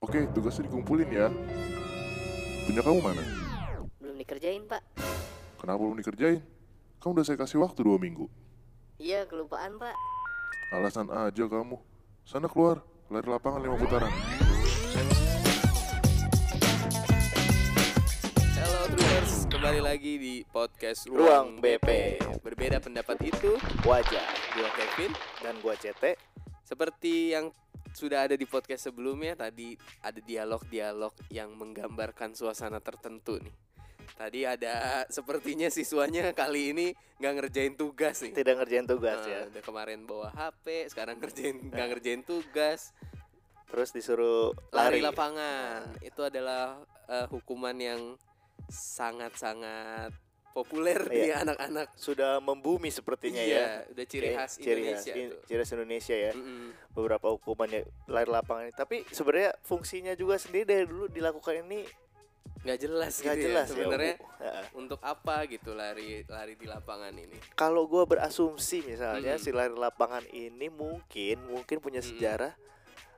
Oke, tugasnya dikumpulin ya. Punya kamu mana? Belum dikerjain, Pak. Kenapa belum dikerjain? Kamu udah saya kasih waktu dua minggu. Iya, kelupaan, Pak. Alasan aja kamu. Sana keluar, lari lapangan lima putaran. Halo Troopers, kembali lagi di podcast Ruang Ruang, BP. Berbeda pendapat itu, wajah gua Kevin. dan gua CT Seperti yang sudah ada di podcast sebelumnya, tadi ada dialog-dialog yang menggambarkan suasana tertentu nih. Tadi ada sepertinya siswanya kali ini nggak ngerjain tugas nih. tidak ngerjain tugas Nah, ya Udah kemarin bawa HP, sekarang ngerjain nggak ngerjain tugas. terus disuruh Lari lari, lapangan itu adalah eh, hukuman yang sangat-sangat populer di Iya. anak-anak. sudah membumi sepertinya ya Iya, udah ciri khas ciri Indonesia khas, in- ciri khas Indonesia ya Mm-mm. beberapa hukumannya lari lapangan ini. tapi sebenarnya fungsinya juga sendiri dari dulu dilakukan ini nggak jelas nggak gitu jelas ya sebenarnya. Heeh. untuk apa gitu lari lari di lapangan ini. kalau gua berasumsi misalnya Mm. si lari lapangan ini mungkin mungkin punya Mm. sejarah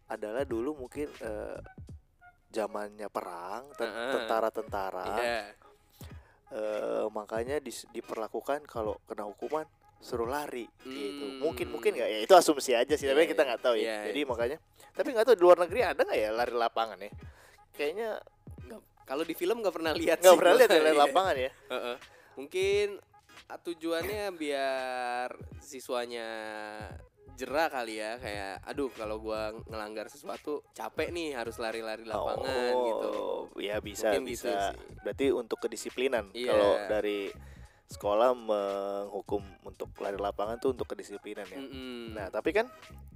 adalah dulu mungkin eh, zamannya perang tentara-tentara Iya. Eh, makanya dis- diperlakukan kalau kena hukuman suruh lari gitu. Hmm. mungkin mungkin nggak ya? Itu asumsi aja sih tapi Iya, kita nggak tahu ya. iya, jadi makanya tapi nggak tahu di luar negeri ada nggak ya lari lapangan ya? Kayaknya Nggak- kalau di film nggak pernah lihat nggak pernah lihat lari Iya. lapangan ya? Heeh. Mungkin ah, tujuannya biar siswanya jerah kali ya kayak aduh kalau gua ngelanggar sesuatu capek nih harus lari-lari lapangan oh, gitu. ya bisa Mungkin gitu bisa sih. berarti untuk kedisiplinan Iya. kalau dari sekolah menghukum untuk lari lapangan tuh untuk kedisiplinan ya Mm-mm. nah tapi kan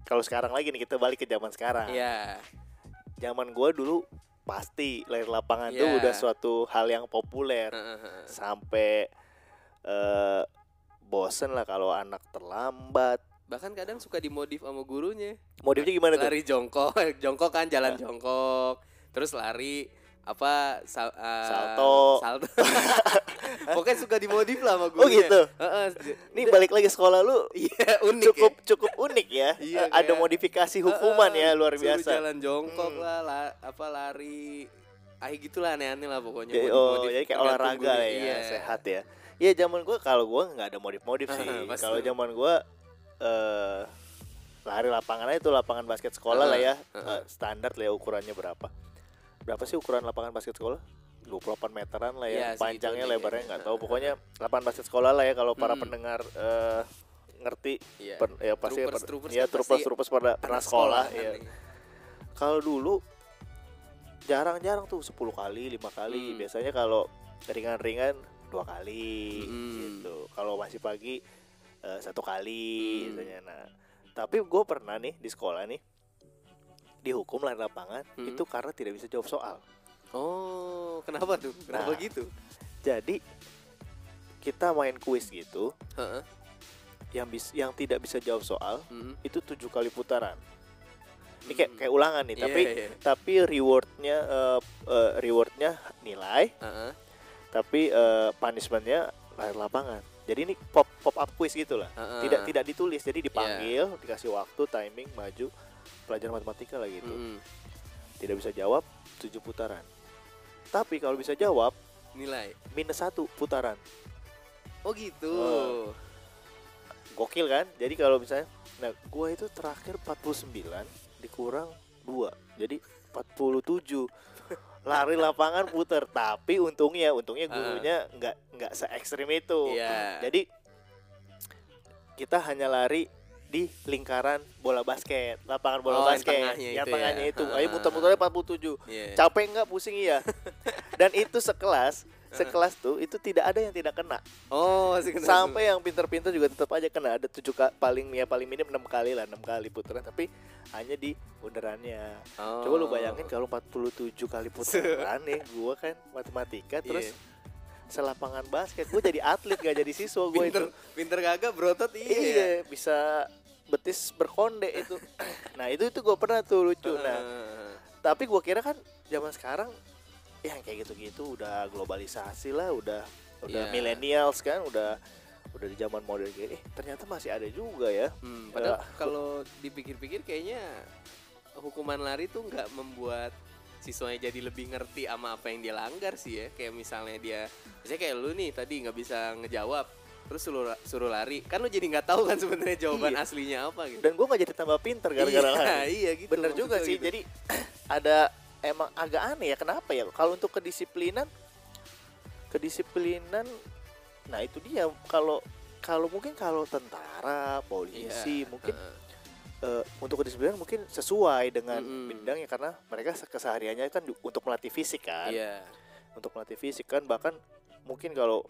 kalau sekarang lagi nih kita balik ke zaman sekarang Iya. zaman gua dulu pasti lari lapangan tuh Iya. udah suatu hal yang populer Heeh, heeh. sampai eh bosen lah kalau anak terlambat Bahkan kadang suka dimodif sama gurunya. modifnya gimana tuh Lari jongkok, jongkok kan jalan jongkok. Terus lari apa sal- eh, Salto. salto. Pokoknya suka dimodif lah sama oh gurunya. gitu Heeh. nih balik lagi sekolah lu Iya, unik cukup ya. cukup unik ya Iya, Eh, ada modifikasi hukuman Heeh, ya luar suruh biasa jalan jongkok Hmm. lah, la- apa lari ah gitulah aneh-aneh lah pokoknya. jadi, modif-modif oh jadi kayak olahraga ya Iya. sehat ya Iya zaman gua kalau gua nggak ada modif-modif sih kalau zaman gua eh lari lapangan aja tuh lapangan basket sekolah lah ya Heeh. Eh, standar lah ya ukurannya berapa berapa sih ukuran lapangan basket sekolah 28 meteran lah ya segitu panjangnya lebarnya nggak tahu pokoknya lapangan basket sekolah lah ya kalau para Hmm. pendengar eh, ngerti Iya. per- ya pasti Troopers, per- troopers ya kan troopers troopers pada pernah sekolah kan ya kalau dulu jarang-jarang tuh 10 kali lima kali Hmm. biasanya kalau ringan-ringan dua kali Hmm. gitu kalau masih pagi eh, satu kali Hmm. biasanya nah tapi gue pernah nih di sekolah nih dihukum lari lapangan Hmm. itu karena tidak bisa jawab soal Oh, kenapa tuh? Kenapa Nah. gitu? jadi kita main kuis gitu Heeh. yang bis yang tidak bisa jawab soal Mm. itu tujuh kali putaran ini kayak kayak ulangan nih Iya, tapi iya. tapi rewardnya eh, eh, rewardnya nilai Heeh. tapi eh, punishmentnya lari lapangan jadi ini pop pop up quiz gitu lah Heeh. tidak tidak ditulis jadi Iya. dipanggil dikasih waktu timing maju pelajaran matematika lah gitu Mm-mm. tidak bisa jawab tujuh putaran tapi kalau bisa jawab Nilai. minus satu putaran Oh gitu. Oh. gokil kan jadi kalau misalnya nah gua itu terakhir 49 dikurang dua jadi 47 lari lapangan puter. Tapi untungnya untungnya gurunya nggak nggak se ekstrim itu. Iya. jadi kita hanya lari di lingkaran bola basket lapangan bola Oh, yang basket. tengahnya yang itu tengahnya ya. itu ayo muter-muternya 47 Iya. capek nggak pusing? Iya. Dan itu sekelas sekelas tuh itu tidak ada yang tidak kena. Oh, kena sampai yang pinter-pinter juga tetap aja kena. Ada tujuh ka- paling ya paling minim enam kali lah enam kali putaran. Tapi hanya di bundarannya. Oh. coba lu bayangin kalau 47 kali putaran nih gua kan matematika terus Iya. selapangan basket gua jadi atlet gak jadi siswa gua pinter itu. Pinter kagak berotot iya. iya bisa betis berkonde itu. Nah itu itu gua pernah tuh lucu. Nah tapi gua kira kan zaman sekarang yang kayak gitu-gitu udah globalisasi lah udah udah Iya. millennials kan udah udah di zaman modern kayak eh ternyata masih ada juga ya Hmm, padahal Ya. kalau dipikir-pikir kayaknya hukuman lari tuh nggak membuat siswanya jadi lebih ngerti sama apa yang dia langgar sih ya kayak misalnya dia misalnya kayak lu nih tadi nggak bisa ngejawab terus suruh suruh lari kan lu jadi nggak tahu kan sebenarnya jawaban Iya. aslinya apa gitu Dan gue gak jadi tambah pinter gara-gara iya, lari. iya gitu Bener juga sih. gitu. Jadi ada emang agak aneh ya. Kenapa ya? Kalau untuk kedisiplinan, kedisiplinan, nah itu dia. Kalau kalau mungkin kalau tentara, polisi, Iya, mungkin heeh. eh, untuk kedisiplinan mungkin sesuai dengan Mm-mm. bidangnya karena mereka se- kesehariannya kan untuk melatih fisik kan. iya Untuk melatih fisik kan bahkan mungkin kalau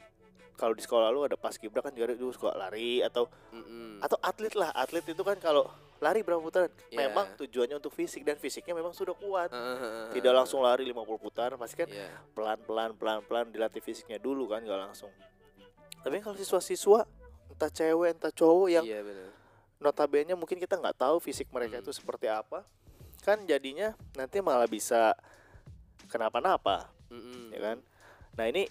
kalau di sekolah lu ada paskibra kan juga ada suka lari atau mm-mm. atau atlet lah atlet itu kan kalau lari berapa putaran Iya. memang tujuannya untuk fisik dan fisiknya memang sudah kuat heeh, tidak langsung lari 50 putaran pasti kan Iya. pelan pelan pelan pelan dilatih fisiknya dulu kan nggak langsung tapi kalau siswa-siswa entah cewek entah cowok yang iya benar notabene mungkin kita nggak tahu fisik mereka Hmm. itu seperti apa kan jadinya nanti malah bisa kenapa-napa Mm-mm. ya kan nah ini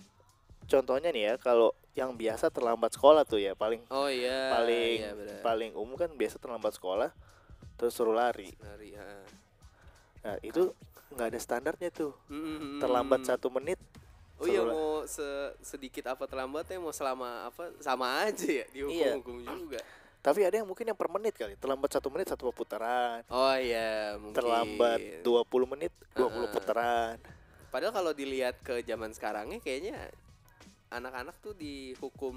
contohnya nih ya kalau yang biasa terlambat sekolah tuh ya paling oh iya paling iya, paling umum kan biasa terlambat sekolah terus suruh lari Lari, heeh. nah itu nggak ada standarnya tuh Mm-mm. terlambat satu menit Oh iya mau se- sedikit apa terlambatnya mau selama apa sama aja ya Iya. dihukum-hukum juga. tapi ada yang mungkin yang per menit kali terlambat satu menit satu putaran Oh iya mungkin. terlambat 20 menit 20 Heeh. putaran Padahal kalau dilihat ke zaman sekarangnya kayaknya anak-anak tuh dihukum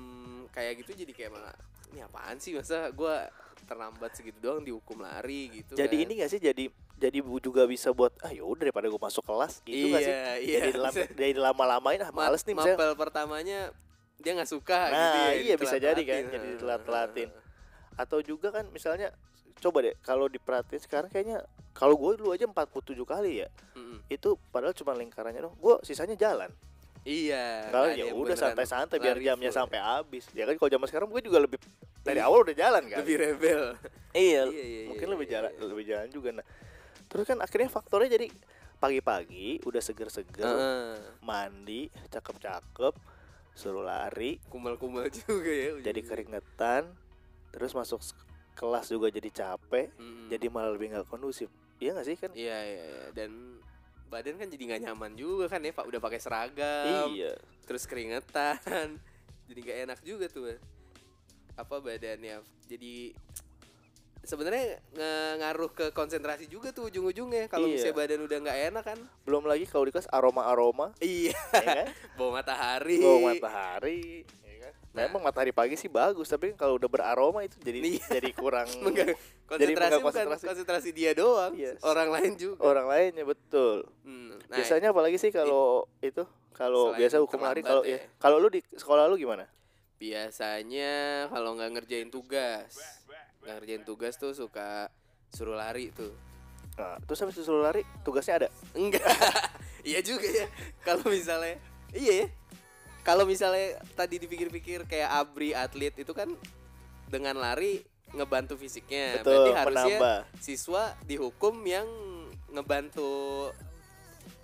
kayak gitu jadi kayak malah ini apaan sih masa gua terlambat segitu doang dihukum lari gitu jadi kan. ini gak sih jadi jadi bu- juga bisa buat ah yaudah daripada gue masuk kelas gitu iya, gak sih iya. jadi lama jadi lama-lamain ah males nih misalnya Mapel pertamanya dia nggak suka Nah, gitu ya, iya, bisa jadi kan, jadi ditelat-telatin. atau juga kan misalnya coba deh kalau diperhatiin sekarang kayaknya kalau gue dulu aja 47 kali ya Mm-mm. itu padahal cuma lingkarannya dong gue sisanya jalan Iya. kalau ya udah santai-santai biar jamnya full. sampai habis ya kan kalau zaman sekarang gue juga lebih dari awal udah jalan kan lebih rebel. iya, Iya, iya, mungkin iya, lebih iya, jalan iya. lebih jalan juga nah terus kan akhirnya faktornya jadi pagi-pagi udah seger-seger Heeh. mandi cakep-cakep suruh lari Kumel-kumel juga ya. jadi keringetan terus masuk kelas juga jadi capek Mm-mm. jadi malah lebih nggak kondusif iya nggak sih kan Iya iya iya dan badan kan jadi nggak nyaman juga kan ya Pak? Udah pakai seragam iya. terus keringetan. Jadi nggak enak juga tuh apa badannya? Jadi sebenarnya nge- ngaruh ke konsentrasi juga tuh ujung-ujungnya. Kalau Iya. misalnya badan udah nggak enak kan? Belum lagi kalau di kelas aroma aroma iya ya kan? Bawah matahari. Bawa matahari. Memang matahari pagi sih bagus tapi kalau udah beraroma itu jadi Iya. jadi kurang konsentrasi mengganggu bukan konsentrasi. konsentrasi dia doang Iya. orang lain juga. Orang lainnya betul. Hmm, nah, biasanya apalagi sih kalau itu? Kalau biasa hukum lari kalau ya. ya kalau lu di sekolah lu gimana? Biasanya kalau nggak ngerjain tugas nggak ngerjain tugas tuh suka suruh lari tuh. Nah, terus habis disuruh lari tugasnya ada? Enggak. Iya juga ya. Kalau misalnya iya ya kalau misalnya tadi dipikir-pikir kayak abri atlet itu kan dengan lari ngebantu fisiknya. Betul berarti harusnya menambah siswa dihukum yang ngebantu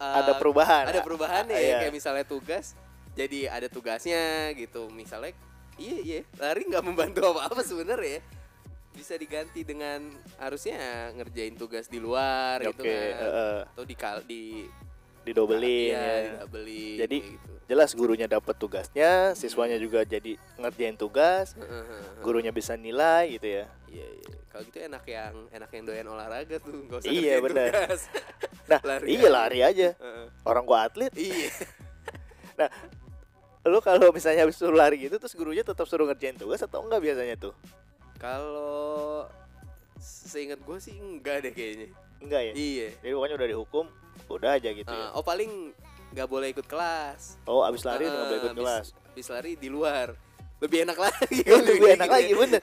uh, ada perubahan. ada perubahannya Ah, ya iya. kayak misalnya tugas jadi ada tugasnya gitu. Misalnya iya iya lari nggak membantu apa apa sebenarnya. Ya. bisa diganti dengan harusnya ngerjain tugas di luar oke gitu kan. heeh, atau di di didobelin iya, ya. didobelin, Jadi, gitu. jelas gurunya dapat tugasnya siswanya juga jadi ngerjain tugas gurunya bisa nilai gitu ya. Iya iya kalau gitu enak yang enak yang doyan olahraga tuh nggak usah Iya, benar. tugas. nah Lari iya lari aja. Orang gua atlet. Iya. Lu kalau misalnya habis suruh lari gitu terus gurunya tetap suruh ngerjain tugas atau enggak biasanya tuh? Kalau seingat gue sih enggak deh kayaknya enggak ya iya jadi pokoknya udah dihukum udah aja gitu ya Uh, oh paling nggak boleh ikut kelas. oh abis lari nggak boleh Ah, ikut habis- kelas Habis lari di luar. Lebih enak lagi. Oh, lebih enak Gitu lagi ya. bener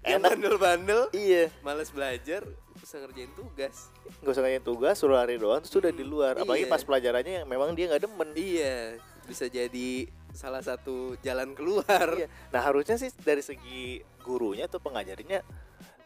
Yang enak bandel-bandel, iya males belajar, bisa ngerjain tugas. nggak usah ngerjain tugas suruh lari doang terus udah di Hmm, luar apalagi iya. pas pelajarannya yang memang dia nggak demen Iya, bisa jadi salah satu jalan keluar. Iya. Nah harusnya sih dari segi gurunya atau pengajarnya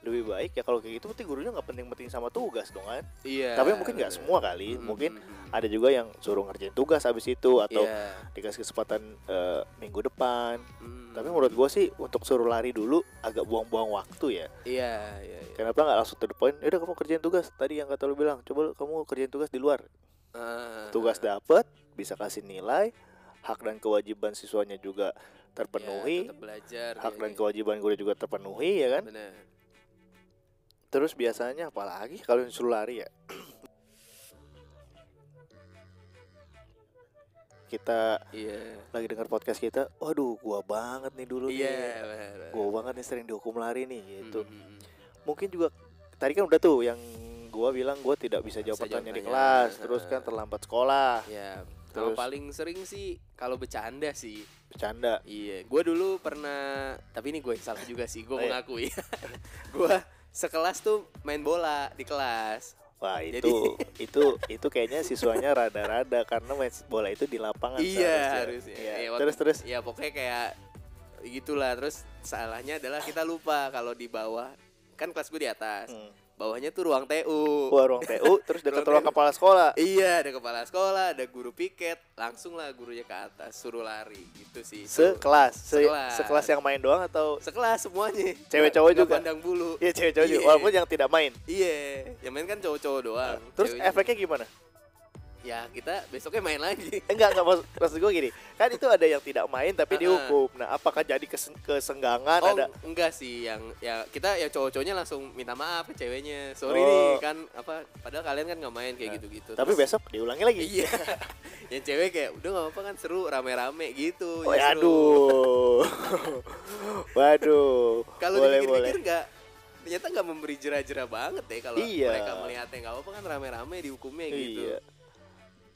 lebih baik ya kalau kayak gitu berarti gurunya nggak penting-penting sama tugas dong kan. Iya. Tapi mungkin nggak bener. semua kali. Hmm, Mungkin ada juga yang suruh ngerjain tugas habis itu atau Iya. dikasih kesempatan eh, minggu depan. Hmm. Tapi menurut gue sih untuk suruh lari dulu agak buang-buang waktu ya. Iya, iya, iya. Kenapa nggak langsung to the point? Udah kamu kerjain tugas. Tadi yang kata lu bilang, coba kamu kerjain tugas di luar. Ah, tugas dapet bisa kasih nilai hak dan kewajiban siswanya juga ya, terpenuhi tetap belajar hak ya, dan ya. kewajiban guru juga terpenuhi ya kan Benar. Terus biasanya apalagi kalau disuruh lari ya kita Iya. lagi dengar podcast kita waduh gua banget nih dulu Iya, nih gua banget nih sering dihukum lari nih gitu Mm, mm, mm. mungkin juga tadi kan udah tuh yang gua bilang gua tidak bisa jawab Bisa jawab pertanyaan di kelas terus kan terlambat sekolah Ya, Terus? kalau paling sering sih kalau bercanda sih. bercanda Iya, gue dulu pernah, tapi ini gue salah juga sih, gue Oh, iya. mengakui. gue sekelas tuh main bola di kelas. Wah Jadi- itu itu itu kayaknya siswanya rada-rada karena main bola itu di lapangan iya harusnya. Iya, waktu- terus terus Ya pokoknya kayak gitulah. Terus salahnya adalah kita lupa kalau di bawah kan kelas gue di atas, hmm. Bawahnya tuh ruang TU. Wah, ruang TU terus dekat Ruang ruang kepala sekolah. Iya, ada kepala sekolah, ada guru piket, langsung lah gurunya ke atas, suruh lari gitu sih. Sekelas, se Sekelas. sekelas yang main doang atau Sekelas semuanya. Cewek cowok nggak juga? Pandang bulu. Iya cewek-cewek juga, Iya. walaupun yang tidak main. Iya, yang main kan cowok-cowok doang. Terus Ceweknya- efeknya gimana? Ya kita besoknya main lagi. Enggak, enggak maksud, maksud gue gini. Kan itu ada yang tidak main tapi dihukum. Nah, apakah jadi kesen- kesenggangan Oh ada enggak sih yang ya kita ya cowok-cowoknya langsung minta maaf ke ceweknya. Sorry Oh. nih kan apa padahal kalian kan nggak main kayak Nah, gitu-gitu. tapi Terus- besok diulangi lagi. Iya. yang cewek kayak udah nggak apa-apa kan seru rame-rame gitu. Oh, justru. aduh. Waduh. Kalau boleh boleh. dipikir-pikir nggak ternyata nggak memberi jera-jera banget ya kalau Iya. mereka melihatnya nggak apa-apa kan rame-rame dihukumnya gitu.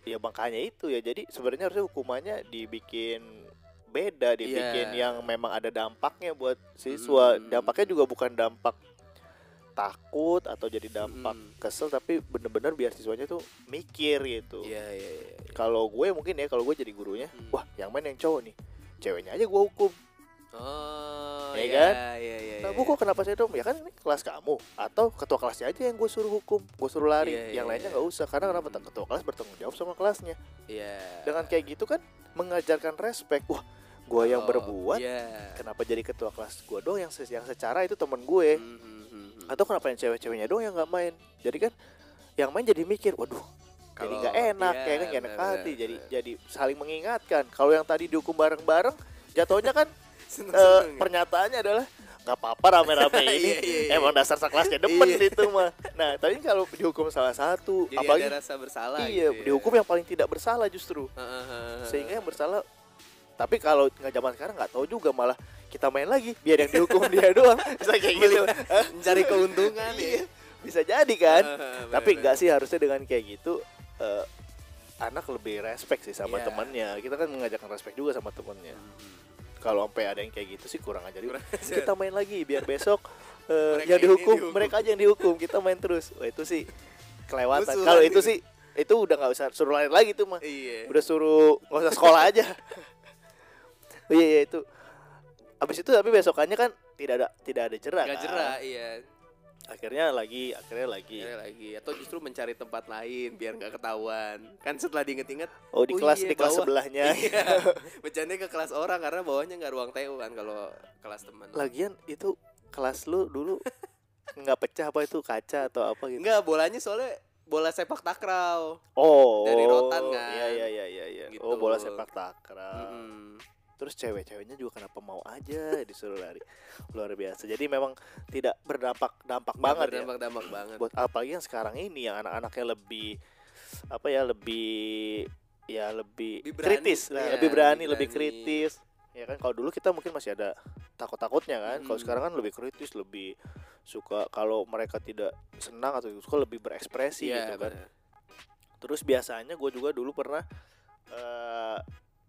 Ya makanya itu ya. Jadi sebenarnya harusnya hukumannya dibikin beda, dibikin Iya. yang memang ada dampaknya buat siswa. Mm. Dampaknya juga bukan dampak takut atau jadi dampak Mm. kesel tapi bener-bener biar siswanya tuh mikir gitu. Iya iya iya. Kalau gue mungkin ya kalau gue jadi gurunya, Hmm. wah yang main yang cowok nih, ceweknya aja gue hukum. Oh, Ya iya, kan? Iya iya. Nah, iya. bu kok kenapa saya dong? Ya kan ini kelas kamu atau ketua kelasnya aja yang gue suruh hukum, gue suruh lari. Iya, yang iya, lainnya iya. nggak usah karena kenapa? Hmm. Ketua kelas bertanggung jawab sama kelasnya. Iya. Dengan kayak gitu kan mengajarkan respect. Wah, gue yang Oh, berbuat, Iya. kenapa jadi ketua kelas gue dong yang se- yang secara itu temen gue? Hmm, hmm. Atau kenapa yang cewek-ceweknya dong yang nggak main? Jadi kan yang main jadi mikir, waduh, jadi Kalau- nggak enak, iya, kayak kan nggak enak benar, hati. benar, Jadi benar. jadi saling mengingatkan. Kalau yang tadi dihukum bareng-bareng, jatuhnya kan eh, ya? pernyataannya adalah nggak apa-apa rame-rame ini Iya, iya, iya. emang dasar sekelasnya demen Iya. itu mah. Nah, tapi kalau dihukum salah satu, Jadi apalagi ada rasa bersalah iya, gitu ya. dihukum yang paling tidak bersalah justru. Sehingga yang bersalah tapi kalau nggak zaman sekarang nggak tahu juga malah kita main lagi biar yang dihukum dia doang bisa kayak gitu mencari keuntungan Iya, ya. bisa jadi kan Heeh, tapi enggak sih harusnya dengan kayak gitu eh, anak lebih respect sih sama Iya. temannya kita kan mengajarkan respect juga sama temannya Hmm. Kalau sampai ada yang kayak gitu sih kurang aja Kurang ajar. kita main lagi biar besok Mereka yang dihukum, dihukum. mereka aja yang dihukum kita main terus wah itu sih kelewatan kalau itu sih itu udah nggak usah suruh lari lagi tuh mah Iya. udah suruh nggak usah sekolah aja oh, iya iya itu abis itu tapi besokannya kan tidak ada tidak ada jerak Gak kan? jerah, iya. Akhirnya lagi akhirnya lagi Akhirnya lagi atau justru mencari tempat lain biar nggak ketahuan. Kan setelah diinget-inget oh di Oh kelas iya, di kelas bawah. sebelahnya iya, bercanda ke kelas orang karena bawahnya nggak ruang TU kan kalau kelas teman. lagian itu kelas lu dulu nggak pecah apa itu kaca atau apa gitu Enggak, bolanya soalnya bola sepak takraw. oh Dari rotan kan? iya iya iya iya iya Gitu. oh bola sepak takraw Mm-mm. Terus cewek-ceweknya juga kenapa mau aja disuruh lari luar biasa jadi memang tidak berdampak dampak banget ya Berdampak-dampak banget. buat apalagi yang sekarang ini yang anak-anaknya lebih apa ya lebih ya lebih, Lebih berani, kritis lah, iya, lebih berani lebih lebih berani. kritis ya kan kalau dulu kita mungkin masih ada takut-takutnya kan kalau Hmm. sekarang kan lebih kritis lebih suka kalau mereka tidak senang atau suka lebih berekspresi Iya, gitu kan benar. terus biasanya gue juga dulu pernah eh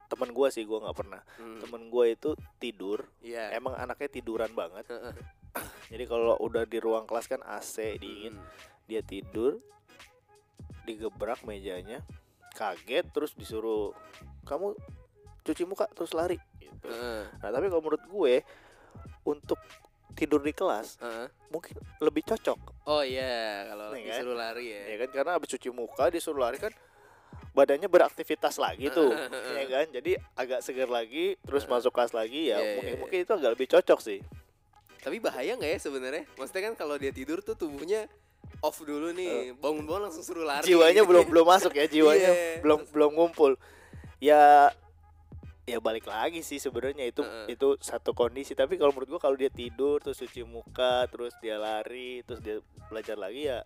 temen gue sih gue nggak pernah Hmm. temen gue itu tidur Iya. emang anaknya tiduran banget jadi kalau udah di ruang kelas kan AC dingin Mm. dia tidur digebrak mejanya kaget terus disuruh kamu cuci muka terus lari gitu. Heeh. nah tapi kalau menurut gue untuk tidur di kelas Heeh. mungkin lebih cocok Oh iya, kalau Nih kan? disuruh lari ya. ya kan karena habis cuci muka disuruh lari kan badannya beraktivitas lagi tuh ya kan jadi agak segar lagi terus masuk kelas lagi ya Iya, iya, mungkin iya. mungkin itu agak lebih cocok sih Tapi bahaya nggak ya sebenarnya? Maksudnya kan kalau dia tidur tuh tubuhnya off dulu nih, bangun-bangun langsung suruh lari. jiwanya belum belum masuk ya jiwanya Iya. belum belum ngumpul ya ya balik lagi sih sebenarnya itu Heeh. itu satu kondisi tapi kalau menurut gua kalau dia tidur terus cuci muka terus dia lari terus dia belajar lagi ya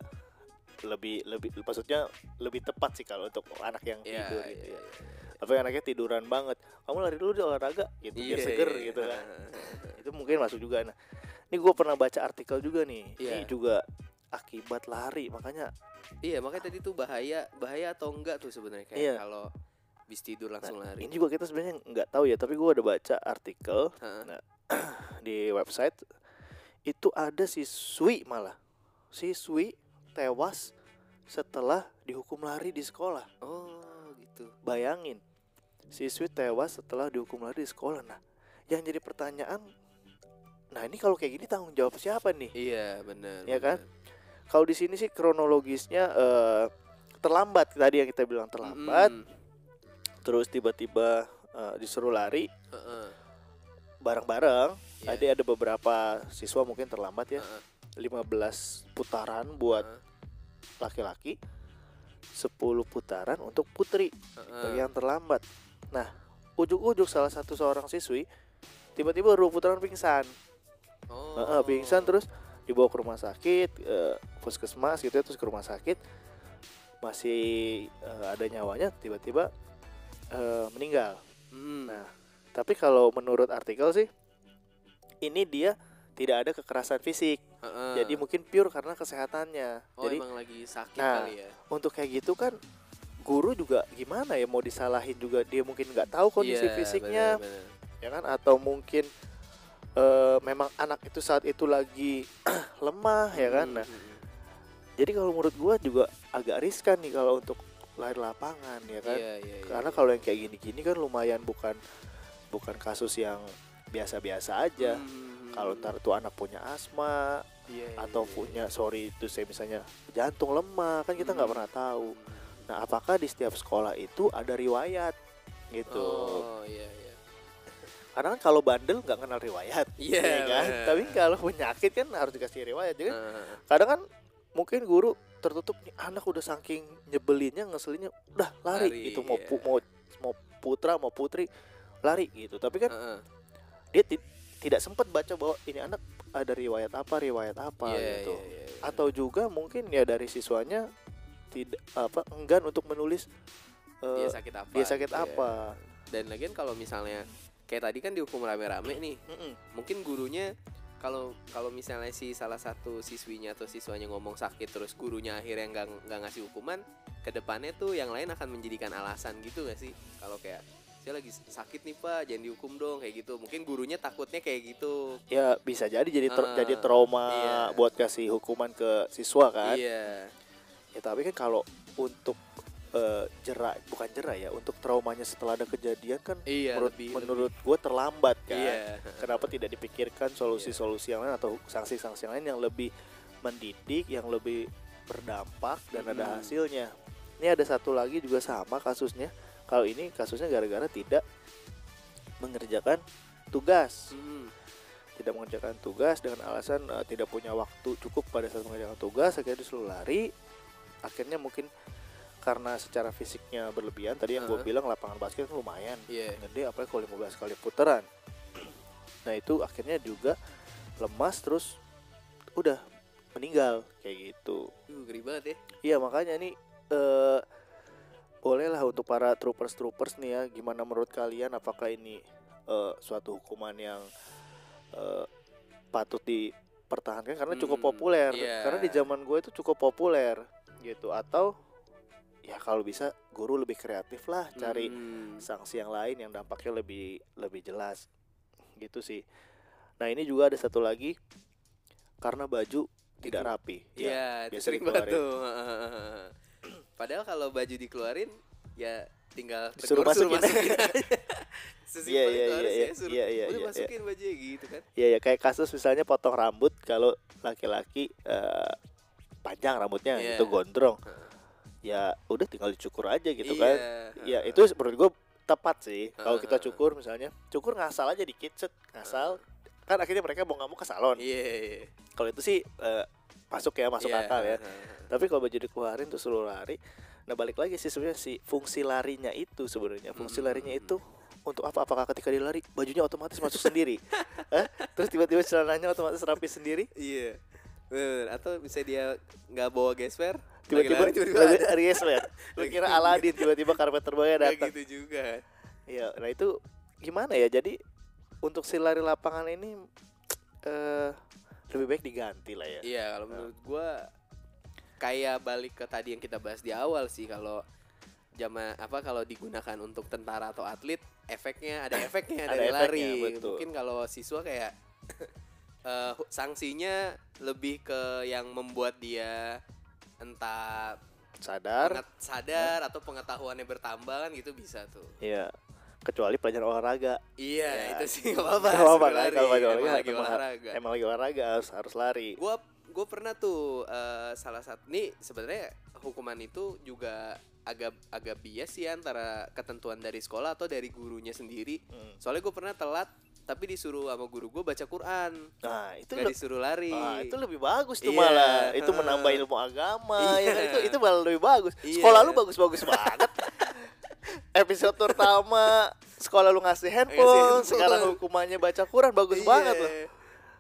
lebih lebih maksudnya lebih tepat sih kalau untuk anak yang Iya, tidur iya, gitu ya iya. tapi anaknya tiduran banget kamu lari dulu deh olahraga gitu biar Iya, seger iya, gitu iya. kan itu mungkin masuk juga nah ini gue pernah baca artikel juga nih Iya. ini juga akibat lari makanya Iya, makanya tadi tuh bahaya, bahaya atau enggak tuh sebenarnya kayak Iya. kalau bis tidur langsung lari. ini juga kita sebenarnya nggak tahu ya tapi gue ada baca artikel Heeh. Nah, di website itu ada siswi malah siswi tewas setelah dihukum lari di sekolah Oh, gitu. bayangin siswi tewas setelah dihukum lari di sekolah nah yang jadi pertanyaan nah ini kalau kayak gini tanggung jawab siapa nih Iya, benar. Iya kan? kalau di sini sih kronologisnya eh, terlambat tadi yang kita bilang terlambat Mm-mm. terus tiba-tiba eh, disuruh lari Heeh. bareng-bareng Iya. tadi ada beberapa siswa mungkin terlambat ya Heeh. 15 putaran buat laki-laki 10 putaran untuk putri Heeh. bagi yang terlambat nah ujuk-ujuk salah satu seorang siswi tiba-tiba dua putaran pingsan Oh. Heeh, pingsan terus dibawa ke rumah sakit eh, puskesmas gitu ya terus ke rumah sakit masih eh, ada nyawanya tiba-tiba eh, meninggal Mm. Nah, tapi kalau menurut artikel sih ini dia tidak ada kekerasan fisik. Heeh. Jadi mungkin pure karena kesehatannya. oh, Jadi emang lagi sakit Nah, kali ya. untuk kayak gitu kan guru juga gimana ya mau disalahin juga dia mungkin nggak tahu kondisi Iya, fisiknya benar-benar. ya kan atau mungkin eh, memang anak itu saat itu lagi lemah ya kan. Nah, Mm-mm. jadi kalau menurut gua juga agak riskan nih kalau untuk lari lapangan ya kan. Iya, iya, iya. Karena kalau yang kayak gini-gini kan lumayan bukan bukan kasus yang biasa-biasa aja. Mm. Kalau ntar tuh anak punya asma Iya, iya, atau iya. punya sorry itu saya misalnya jantung lemah kan kita nggak Hmm. pernah tahu. Nah apakah di setiap sekolah itu ada riwayat gitu? Oh, iya, iya. Karena kan kalau bandel nggak kenal riwayat, Iya, ya kan? benar. Tapi kalau penyakit kan harus dikasih riwayat. Jadi Heeh. kadang kan mungkin guru tertutup nih anak udah saking nyebelinnya ngeselinnya udah lari, Lari, itu mau pu- iya. mau mau putra mau putri lari gitu. Tapi kan Heeh. dia ti- tidak sempat baca bahwa ini anak ada riwayat apa riwayat apa Iya, gitu iya, iya, iya. atau juga mungkin ya dari siswanya tidak apa enggan untuk menulis dia eh, sakit apa? dia sakit gitu ya. apa Dan lagian kalau misalnya kayak tadi kan dihukum rame-rame nih, Mm-mm. mungkin gurunya kalau kalau misalnya si salah satu siswinya atau siswanya ngomong sakit terus gurunya akhirnya nggak nggak ngasih hukuman ke depannya tuh yang lain akan menjadikan alasan gitu gak sih kalau kayak saya lagi sakit nih pak. Jangan dihukum dong kayak gitu. Mungkin gurunya takutnya kayak gitu. Ya bisa jadi jadi tra- Ah, jadi trauma iya. buat kasih hukuman ke siswa kan? Iya. Ya tapi kan kalau untuk eh, jerak bukan jerak ya untuk traumanya setelah ada kejadian kan iya menurut lebih menurut gue terlambat kan? Iya. Kenapa tidak dipikirkan solusi-solusi yang lain atau sanksi-sanksi yang lain yang lebih mendidik yang lebih berdampak dan ada Mm-mm. hasilnya? Ini ada satu lagi juga sama kasusnya kalau ini kasusnya gara-gara tidak mengerjakan tugas. Hmm, tidak mengerjakan tugas dengan alasan eh, tidak punya waktu cukup pada saat mengerjakan tugas akhirnya disuruh lari. Akhirnya mungkin karena secara fisiknya berlebihan tadi yang gue Heeh. bilang lapangan basket kan lumayan. Iya. Gede apalagi kalau 15 kali putaran. Nah itu akhirnya juga lemas terus udah meninggal kayak gitu. Duh, ngeri banget ya. Iya makanya nih eh bolehlah untuk para troopers troopers nih ya gimana menurut kalian? Apakah ini eh, suatu hukuman yang eh, patut dipertahankan? Karena cukup Hmm, populer. iya. karena di zaman gue itu cukup populer gitu. Atau ya kalau bisa guru lebih kreatif lah cari Hmm, sanksi yang lain yang dampaknya lebih lebih jelas. Gitu sih. Nah ini juga ada satu lagi karena baju tidak rapi. Ya Iya, itu biasa sering banget tuh. Padahal kalau baju dikeluarin ya tinggal tegur, suruh masukin. masukin aja. Sesimpel Iya, iya, iya, ya, suruh, iya, iya, udah iya, masukin baju gitu kan. ya ya kayak kasus misalnya potong rambut kalau laki-laki eh, panjang rambutnya Iya. itu gondrong Heeh. ya udah tinggal dicukur aja gitu Iya, kan ya heeh. itu menurut gue tepat sih kalau kita cukur misalnya cukur ngasal aja dikit set ngasal kan akhirnya mereka mau nggak mau ke salon Iya, iya. kalau itu sih eh, masuk ya masuk Iya, akal ya tapi kalau baju dikeluarin terus lu lari nah balik lagi sih sebenarnya si fungsi larinya itu sebenarnya fungsi Mm-mm. larinya itu untuk apa apakah ketika dia lari bajunya otomatis masuk sendiri Hah? terus tiba-tiba celananya otomatis rapi sendiri Iya. Bener. Atau bisa dia nggak bawa gesper, tiba-tiba tiba-tiba gesper lu kira Aladin tiba-tiba karpet terbangnya datang gitu juga. Iya, nah itu gimana ya? Jadi untuk si lari lapangan ini eh lebih baik diganti lah ya. Iya, kalau menurut gua kayak balik ke tadi yang kita bahas di awal sih kalau jama apa kalau digunakan untuk tentara atau atlet efeknya ada efeknya Ada dari efeknya, lari betul. mungkin kalau siswa kayak eh, hu- sanksinya lebih ke yang membuat dia entah Sadar? sadar atau pengetahuannya bertambah kan gitu bisa tuh Iya. Kecuali pelajaran olahraga. iya Ya, itu sih nggak apa-apa Nggak apa-apa kan, kalau pelajaran emang olahraga lagi emang- olahraga Emang lagi olahraga harus harus lari. gua gue pernah tuh eh, salah satu nih sebenarnya hukuman itu juga agak agak bias sih antara ketentuan dari sekolah atau dari gurunya sendiri Hmm. soalnya gue pernah telat tapi disuruh sama guru gue baca Quran Nah, itu nggak le- disuruh lari Ah, itu lebih bagus tuh Iya, malah. Itu menambah ilmu agama. ya Iya. kan? Itu itu malah lebih bagus. Iya. Sekolah lu bagus-bagus banget. Episode pertama sekolah lu ngasih handphone, sekarang hukumannya baca Quran bagus Iya. banget loh.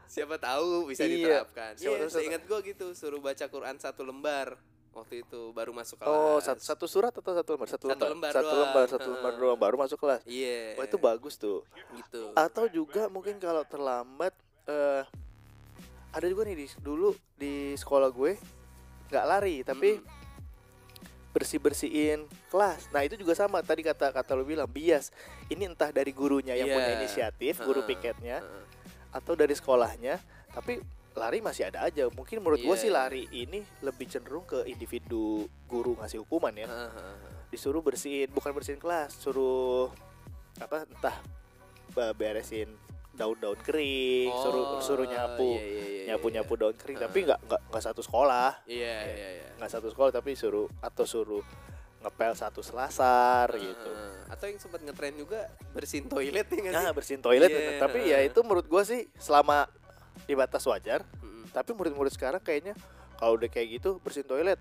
siapa tahu bisa Iya. diterapkan Siapa iya tahu- seingat gue gitu suruh baca Quran satu lembar waktu itu baru masuk kelas Oh, satu, satu surat atau satu lembar? Satu, Satu lembar. lembar Satu lembar, satu lembar doang baru masuk kelas. iya Wah, itu bagus tuh. gitu Atau juga mungkin kalau terlambat eh ada juga nih di, dulu di sekolah gue nggak lari tapi Mm. Bersih bersihin kelas. Nah itu juga sama tadi kata kata lu bilang bias. Ini entah dari gurunya yang Iya. punya inisiatif, guru piketnya, Heeh. atau dari sekolahnya. Tapi lari masih ada aja. Mungkin menurut gue Iya. sih lari ini lebih cenderung ke individu guru ngasih hukuman ya. Heeh. Disuruh bersihin, bukan bersihin kelas, suruh apa entah beresin daun-daun kering, suruh Oh, suruh nyapu, iya, iya, iya, nyapu iya. nyapu daun kering. Heeh. Tapi nggak nggak nggak satu sekolah, Iya, iya, iya. nggak satu sekolah tapi suruh atau suruh ngepel satu selasar gitu. Heeh. Atau yang sempat ngetren juga bersihin toilet ya nggak Nah sih? bersihin toilet, Iya, bener. tapi ya itu menurut gua sih selama di batas wajar. Mm-mm. Tapi murid-murid sekarang kayaknya kalau udah kayak gitu bersihin toilet,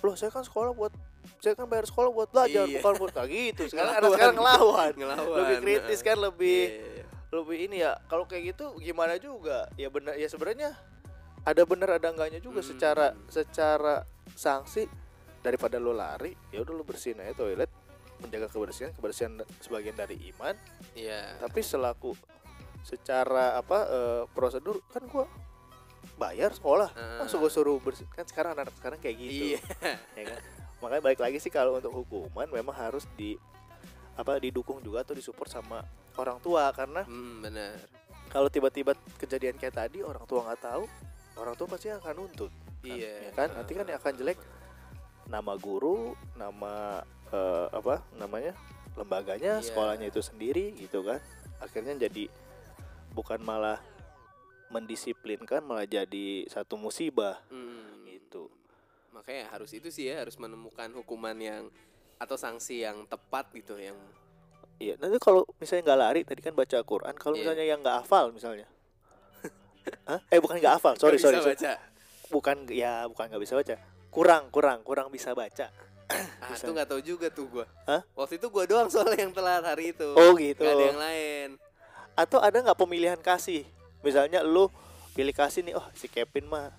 loh saya kan sekolah buat saya kan bayar sekolah buat belajar Iya. bukan buat kayak gitu. Sekarang anak Ngelawan. sekarang ngelawan, Ngelawan. lebih kritis kan lebih Iya, iya, iya. Lebih ini ya. Kalau kayak gitu gimana juga? Ya benar ya sebenarnya ada benar ada enggaknya juga Hmm. secara secara sanksi daripada lo lari ya udah lo bersihin aja toilet menjaga kebersihan kebersihan sebagian dari iman Iya. tapi selaku secara apa eh, prosedur kan gua bayar sekolah Ah. masa gua suruh bersih kan sekarang anak sekarang kayak gitu Iya. ya kan makanya balik lagi sih kalau untuk hukuman memang harus di apa didukung juga atau disupport sama orang tua karena Hmm, benar. kalau tiba-tiba kejadian kayak tadi orang tua nggak tahu orang tua pasti akan nuntut kan, Iya. ya kan nanti kan yang akan jelek nama guru nama eh, apa namanya lembaganya Iya. sekolahnya itu sendiri gitu kan akhirnya jadi bukan malah mendisiplinkan malah jadi satu musibah Hmm. gitu Makanya harus itu sih ya, harus menemukan hukuman yang atau sanksi yang tepat gitu yang Iya, nanti kalau misalnya nggak lari tadi kan baca Quran, kalau Iya. misalnya yang nggak hafal misalnya, Hah? eh bukan nggak hafal, sorry nggak sorry, bisa baca. bukan ya bukan nggak bisa baca, kurang kurang kurang bisa baca. Ah, Bisa. itu nggak tahu juga tuh. Hah? Waktu itu gua doang soalnya yang telat hari itu. Oh gitu. Nggak ada yang lain. Atau ada nggak pemilihan kasih? Misalnya lu pilih kasih nih, oh si Kevin mah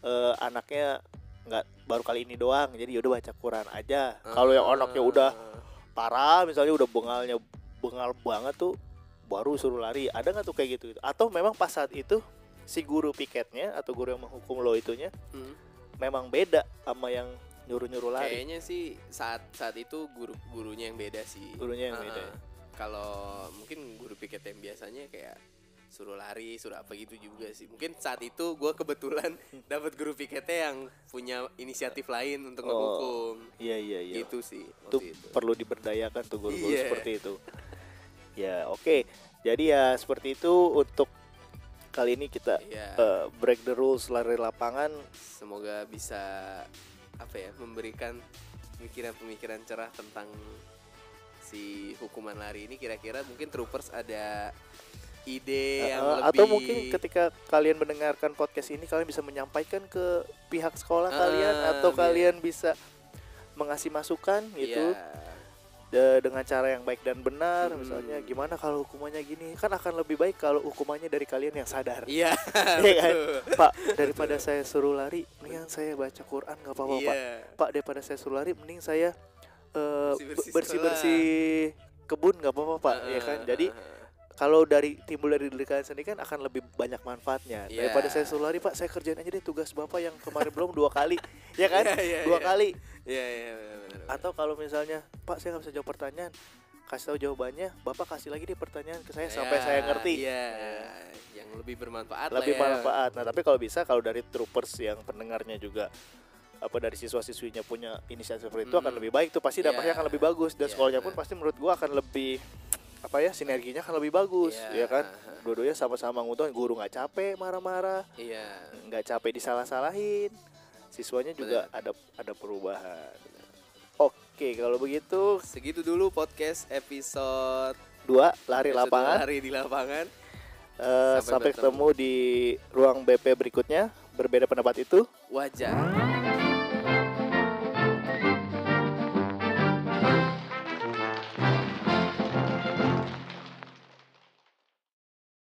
eh, anaknya nggak baru kali ini doang, jadi yaudah baca Quran aja. Kalau yang anaknya udah Ah. parah, misalnya udah bengalnya bengal banget tuh, baru suruh lari. Ada nggak tuh kayak gitu? Atau memang pas saat itu si guru piketnya atau guru yang menghukum lo itunya Hmm. memang beda sama yang nyuruh-nyuruh lari. Kayaknya sih saat saat itu guru gurunya yang beda sih. Gurunya yang Ah, beda ya? Kalau mungkin guru piket yang biasanya kayak suruh lari, suruh apa gitu juga sih. Mungkin saat itu gue kebetulan dapat guru piketnya yang punya inisiatif lain untuk Oh, menghukum. Iya iya iya. Gitu sih. itu itu. perlu diberdayakan tuh guru-guru Iya. seperti itu. Ya oke. Jadi ya seperti itu untuk kali ini kita Iya. eh, break the rules lari lapangan. Semoga bisa apa ya memberikan pemikiran-pemikiran cerah tentang si hukuman lari ini kira-kira mungkin troopers ada ide yang Uh, lebih atau mungkin ketika kalian mendengarkan podcast ini kalian bisa menyampaikan ke pihak sekolah Ah, kalian atau biar- kalian bisa mengasih masukan gitu Iya. de- dengan cara yang baik dan benar Hmm. misalnya gimana kalau hukumannya gini kan akan lebih baik kalau hukumannya dari kalian yang sadar Iya, Iya kan? betul. Pak daripada saya suruh lari mendingan saya baca Quran nggak apa-apa Pak Iya. Pak daripada saya suruh lari mending saya eh, Bersih-bersih bersih bersih kebun nggak apa-apa Pak ya kan jadi Heeh. Kalau dari timbul dari diri kalian sendiri kan akan lebih banyak manfaatnya Iya. daripada saya lari Pak saya kerjain aja deh tugas bapak yang kemarin belum dua kali ya kan Iya, iya, dua iya. kali Iya, iya, benar-benar. atau kalau misalnya Pak saya nggak bisa jawab pertanyaan kasih tahu jawabannya bapak kasih lagi deh pertanyaan ke saya sampai Ya, saya ngerti Iya, yang lebih bermanfaat lebih lah ya. manfaat nah tapi kalau bisa kalau dari troopers yang pendengarnya juga apa dari siswa-siswinya punya inisiatif seperti itu akan Mm. lebih baik tuh pasti dampaknya Iya. akan lebih bagus dan Iya. sekolahnya pun pasti menurut gua akan lebih apa ya sinerginya akan lebih bagus Iya. ya kan dua-duanya sama-sama ngutuh guru nggak capek marah-marah Iya. nggak capek disalah-salahin siswanya juga ada ada perubahan oke kalau begitu Segitu dulu podcast episode dua lari episode lapangan Lari di lapangan. Eh, Sampai sampai bertemu. ketemu di ruang BP berikutnya berbeda pendapat itu Wajar.